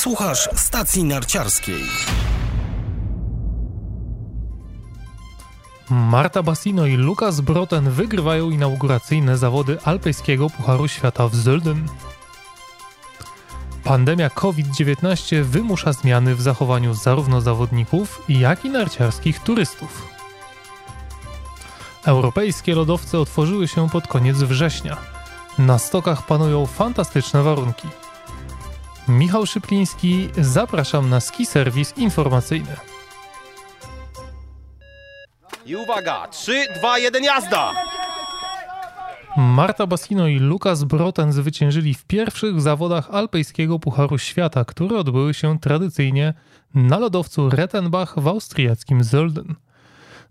Słuchasz stacji narciarskiej. Marta Bassino i Lukas Broten wygrywają inauguracyjne zawody alpejskiego Pucharu Świata w Zölden. Pandemia COVID-19 wymusza zmiany w zachowaniu zarówno zawodników, jak i narciarskich turystów. Europejskie lodowce otworzyły się pod koniec września. Na stokach panują fantastyczne warunki. Michał Szypliński, zapraszam na ski serwis informacyjny. I uwaga, 3, 2, 1, jazda! Marta Bassino i Lukas Broten zwyciężyli w pierwszych zawodach alpejskiego Pucharu Świata, które odbyły się tradycyjnie na lodowcu Rettenbach w austriackim Zölden.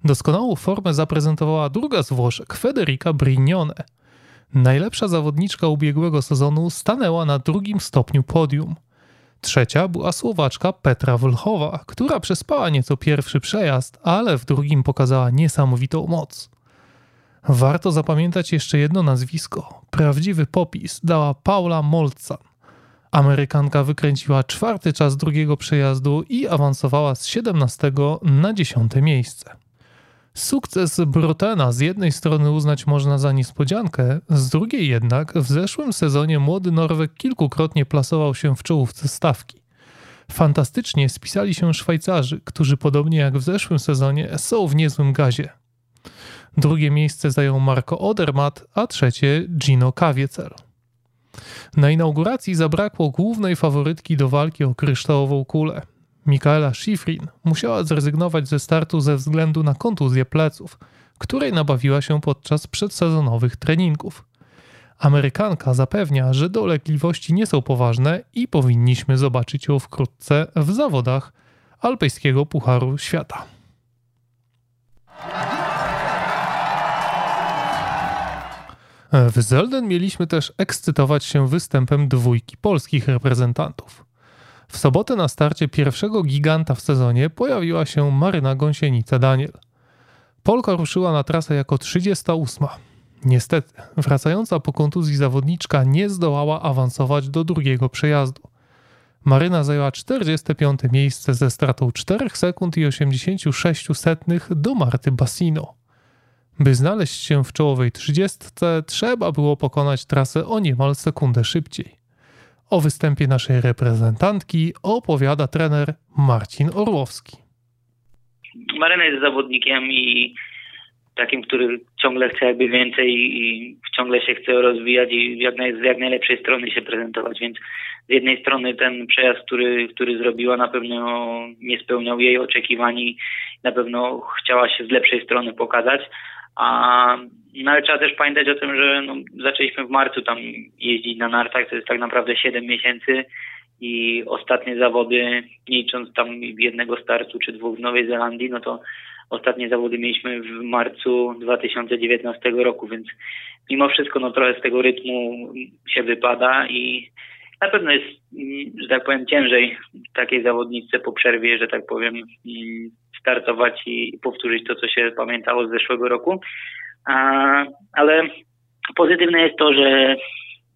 Doskonałą formę zaprezentowała druga z Włoszek, Federica Brignone. Najlepsza zawodniczka ubiegłego sezonu stanęła na drugim stopniu podium. Trzecia była Słowaczka Petra Wlchowa, która przespała nieco pierwszy przejazd, ale w drugim pokazała niesamowitą moc. Warto zapamiętać jeszcze jedno nazwisko. Prawdziwy popis dała Paula Molcan. Amerykanka wykręciła czwarty czas drugiego przejazdu i awansowała z 17 na 10 miejsce. Sukces Brotena z jednej strony uznać można za niespodziankę, z drugiej jednak w zeszłym sezonie młody Norweg kilkukrotnie plasował się w czołówce stawki. Fantastycznie spisali się Szwajcarzy, którzy podobnie jak w zeszłym sezonie są w niezłym gazie. Drugie miejsce zajął Marco Odermatt, a trzecie Gino Kawiecer. Na inauguracji zabrakło głównej faworytki do walki o kryształową kulę. Mikaela Schifrin musiała zrezygnować ze startu ze względu na kontuzję pleców, której nabawiła się podczas przedsezonowych treningów. Amerykanka zapewnia, że dolegliwości nie są poważne i powinniśmy zobaczyć ją wkrótce w zawodach Alpejskiego Pucharu Świata. W Zelden mieliśmy też ekscytować się występem dwójki polskich reprezentantów. W sobotę na starcie pierwszego giganta w sezonie pojawiła się Maryna Gąsienica-Daniel. Polka ruszyła na trasę jako 38. Niestety, wracająca po kontuzji zawodniczka nie zdołała awansować do drugiego przejazdu. Maryna zajęła 45 miejsce ze stratą 4 sekund i 86 setnych do Marty Bassino. By znaleźć się w czołowej 30, trzeba było pokonać trasę o niemal sekundę szybciej. O występie naszej reprezentantki opowiada trener Marcin Orłowski. Maryna jest zawodnikiem i takim, który ciągle chce jakby więcej i ciągle się chce rozwijać i jak z jak najlepszej strony się prezentować, więc z jednej strony ten przejazd, który, który zrobiła na pewno nie spełniał jej oczekiwań i na pewno chciała się z lepszej strony pokazać, a no ale trzeba też pamiętać o tym, że no, zaczęliśmy w marcu tam jeździć na nartach, to jest tak naprawdę 7 miesięcy i ostatnie zawody, licząc tam jednego startu czy dwóch w Nowej Zelandii, no to ostatnie zawody mieliśmy w marcu 2019 roku, więc mimo wszystko no trochę z tego rytmu się wypada i na pewno jest, że tak powiem, ciężej takiej zawodniczce po przerwie, że tak powiem, startować i powtórzyć to, co się pamiętało z zeszłego roku. Ale pozytywne jest to, że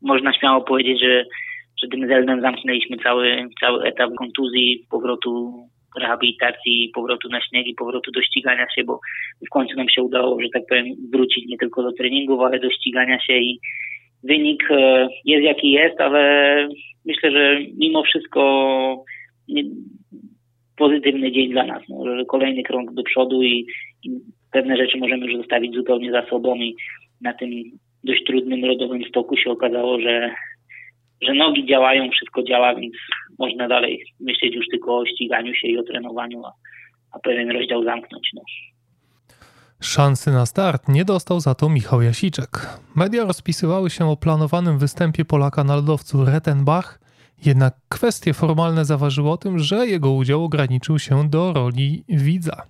można śmiało powiedzieć, że, że tym Zeldem zamknęliśmy cały, cały etap kontuzji, powrotu rehabilitacji, powrotu na śnieg i powrotu do ścigania się, bo w końcu nam się udało, że tak powiem, wrócić nie tylko do treningów, ale do ścigania się i wynik e, jest jaki jest, ale myślę, że mimo wszystko pozytywny dzień dla nas. No, kolejny krok do przodu i, i pewne rzeczy możemy już zostawić zupełnie za sobą i na tym dość trudnym rodowym stoku się okazało, że, że nogi działają, wszystko działa, więc można dalej myśleć już tylko o ściganiu się i o trenowaniu, a, a pewien rozdział zamknąć. No. Szansy na start nie dostał za to Michał Jasiczek. Media rozpisywały się o planowanym występie Polaka na lodowcu Rettenbach, jednak kwestie formalne zaważyły o tym, że jego udział ograniczył się do roli widza.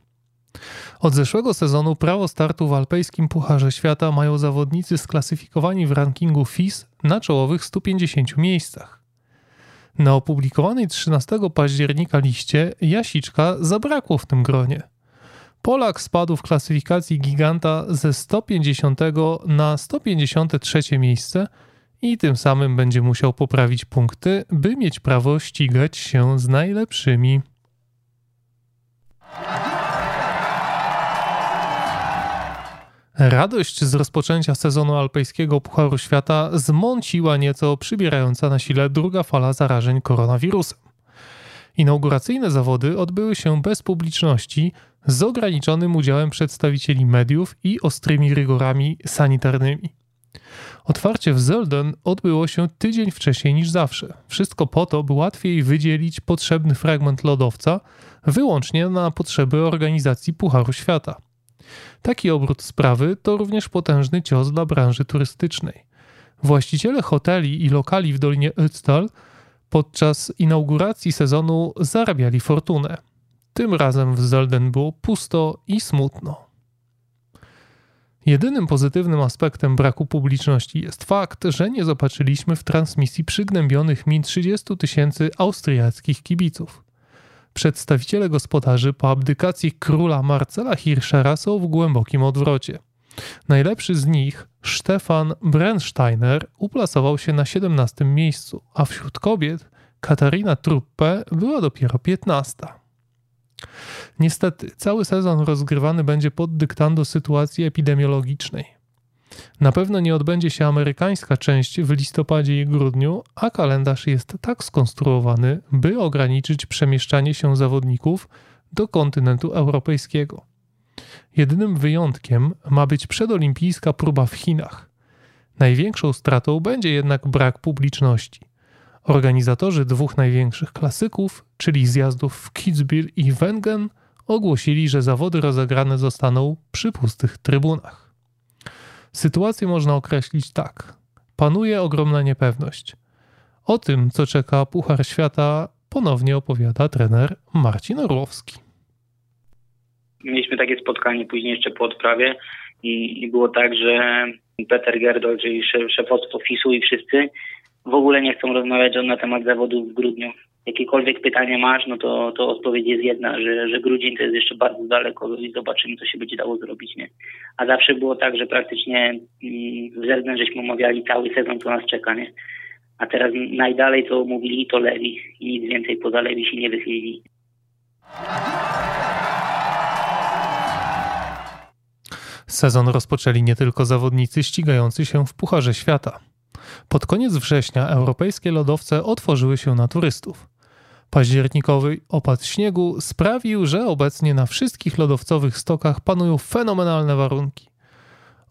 Od zeszłego sezonu prawo startu w alpejskim Pucharze Świata mają zawodnicy sklasyfikowani w rankingu FIS na czołowych 150 miejscach. Na opublikowanej 13 października liście Jasiczka zabrakło w tym gronie. Polak spadł w klasyfikacji giganta ze 150 na 153 miejsce i tym samym będzie musiał poprawić punkty, by mieć prawo ścigać się z najlepszymi. Radość z rozpoczęcia sezonu alpejskiego Pucharu Świata zmąciła nieco przybierająca na sile druga fala zarażeń koronawirusem. Inauguracyjne zawody odbyły się bez publiczności, z ograniczonym udziałem przedstawicieli mediów i ostrymi rygorami sanitarnymi. Otwarcie w Zelden odbyło się tydzień wcześniej niż zawsze. Wszystko po to, by łatwiej wydzielić potrzebny fragment lodowca wyłącznie na potrzeby organizacji Pucharu Świata. Taki obrót sprawy to również potężny cios dla branży turystycznej. Właściciele hoteli i lokali w Dolinie Ötztal podczas inauguracji sezonu zarabiali fortunę. Tym razem w Zelden było pusto i smutno. Jedynym pozytywnym aspektem braku publiczności jest fakt, że nie zobaczyliśmy w transmisji przygnębionych min 30 tysięcy austriackich kibiców. Przedstawiciele gospodarzy po abdykacji króla Marcela Hirschera są w głębokim odwrocie. Najlepszy z nich, Stefan Brennsteiner, uplasował się na 17 miejscu, a wśród kobiet Katarina Truppe była dopiero 15. Niestety, cały sezon rozgrywany będzie pod dyktando sytuacji epidemiologicznej. Na pewno nie odbędzie się amerykańska część w listopadzie i grudniu, a kalendarz jest tak skonstruowany, by ograniczyć przemieszczanie się zawodników do kontynentu europejskiego. Jedynym wyjątkiem ma być przedolimpijska próba w Chinach. Największą stratą będzie jednak brak publiczności. Organizatorzy dwóch największych klasyków, czyli zjazdów w Kitzbühel i Wengen, ogłosili, że zawody rozegrane zostaną przy pustych trybunach. Sytuację można określić tak. Panuje ogromna niepewność. O tym, co czeka Puchar Świata, ponownie opowiada trener Marcin Orłowski. Mieliśmy takie spotkanie później jeszcze po odprawie i, i było tak, że Peter Gerdol, czyli szef, szefostwo FIS-u i wszyscy w ogóle nie chcą rozmawiać na temat zawodów w grudniu. Jakiekolwiek pytanie masz, no to, to odpowiedź jest jedna, że, że grudzień to jest jeszcze bardzo daleko i zobaczymy, co się będzie dało zrobić. Nie? A zawsze było tak, że praktycznie mm, w Zerden żeśmy omawiali cały sezon, co nas czeka. Nie? A teraz najdalej to mówili to Lewi i nic więcej poza Lewi się nie wychylili. Sezon rozpoczęli nie tylko zawodnicy ścigający się w Pucharze Świata. Pod koniec września europejskie lodowce otworzyły się na turystów. Październikowy opad śniegu sprawił, że obecnie na wszystkich lodowcowych stokach panują fenomenalne warunki.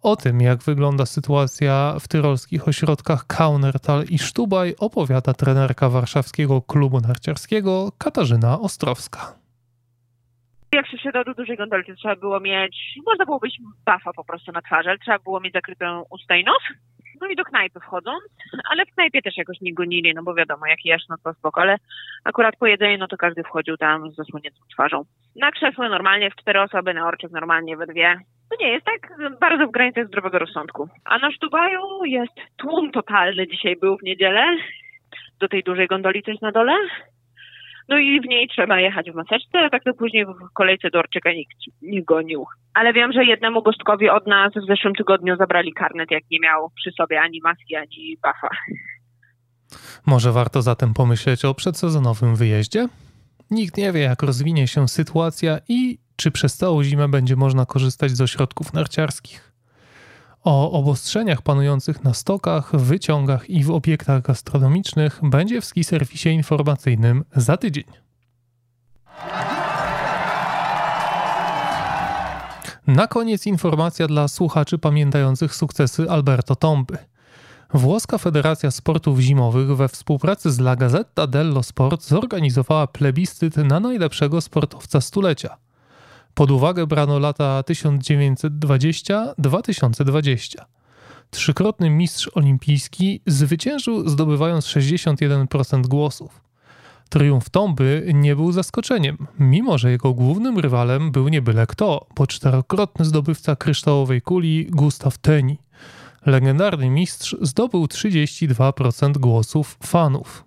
O tym, jak wygląda sytuacja w tyrolskich ośrodkach Kaunertal i Sztubaj, opowiada trenerka warszawskiego klubu narciarskiego Katarzyna Ostrowska. Jak się wsiadało do dużej gondoli, to trzeba było mieć, można było być bafa po prostu na twarzy, ale trzeba było mieć zakrytą usta i nos no i do knajpy wchodząc, ale w knajpie też jakoś nie gonili, no bo wiadomo, jak jesz, no to spoko, ale akurat po jedzeniu, no to każdy wchodził tam z zasłoniętą twarzą. Na krzesło normalnie w cztery osoby, na orczek normalnie we dwie. To nie jest tak bardzo w granicach zdrowego rozsądku. A na Sztubaju jest tłum totalny dzisiaj był w niedzielę. Do tej dużej gondoli coś na dole. No i w niej trzeba jechać w maseczce, a tak to później w kolejce do Orczyka nikt nie gonił. Ale wiem, że jednemu gostkowi od nas w zeszłym tygodniu zabrali karnet, jak nie miał przy sobie ani maski, ani bafa. Może warto zatem pomyśleć o przedsezonowym wyjeździe? Nikt nie wie, jak rozwinie się sytuacja i czy przez całą zimę będzie można korzystać z ośrodków narciarskich. O obostrzeniach panujących na stokach, wyciągach i w obiektach gastronomicznych będzie w ski serwisie informacyjnym za tydzień. Na koniec informacja dla słuchaczy pamiętających sukcesy Alberto Tomby. Włoska Federacja Sportów Zimowych we współpracy z La Gazzetta dello Sport zorganizowała plebiscyt na najlepszego sportowca stulecia – pod uwagę brano lata 1920-2020. Trzykrotny mistrz olimpijski zwyciężył zdobywając 61% głosów. Triumf Tomby nie był zaskoczeniem, mimo że jego głównym rywalem był nie byle kto, bo czterokrotny zdobywca kryształowej kuli Gustav Teni. Legendarny mistrz zdobył 32% głosów fanów.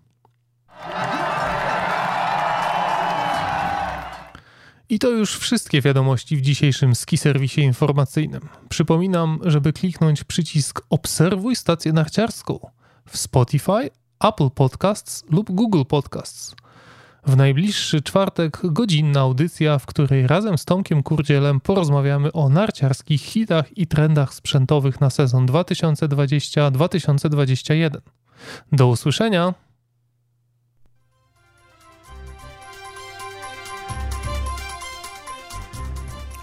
I to już wszystkie wiadomości w dzisiejszym ski serwisie informacyjnym. Przypominam, żeby kliknąć przycisk Obserwuj stację narciarską. w Spotify, Apple Podcasts lub Google Podcasts. W najbliższy czwartek godzinna audycja, w której razem z Tomkiem Kurdzielem porozmawiamy o narciarskich hitach i trendach sprzętowych na sezon 2020-2021. Do usłyszenia!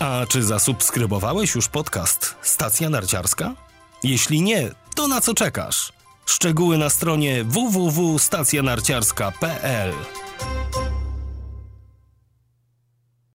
A czy zasubskrybowałeś już podcast Stacja Narciarska? Jeśli nie, to na co czekasz? Szczegóły na stronie www.stacjanarciarska.pl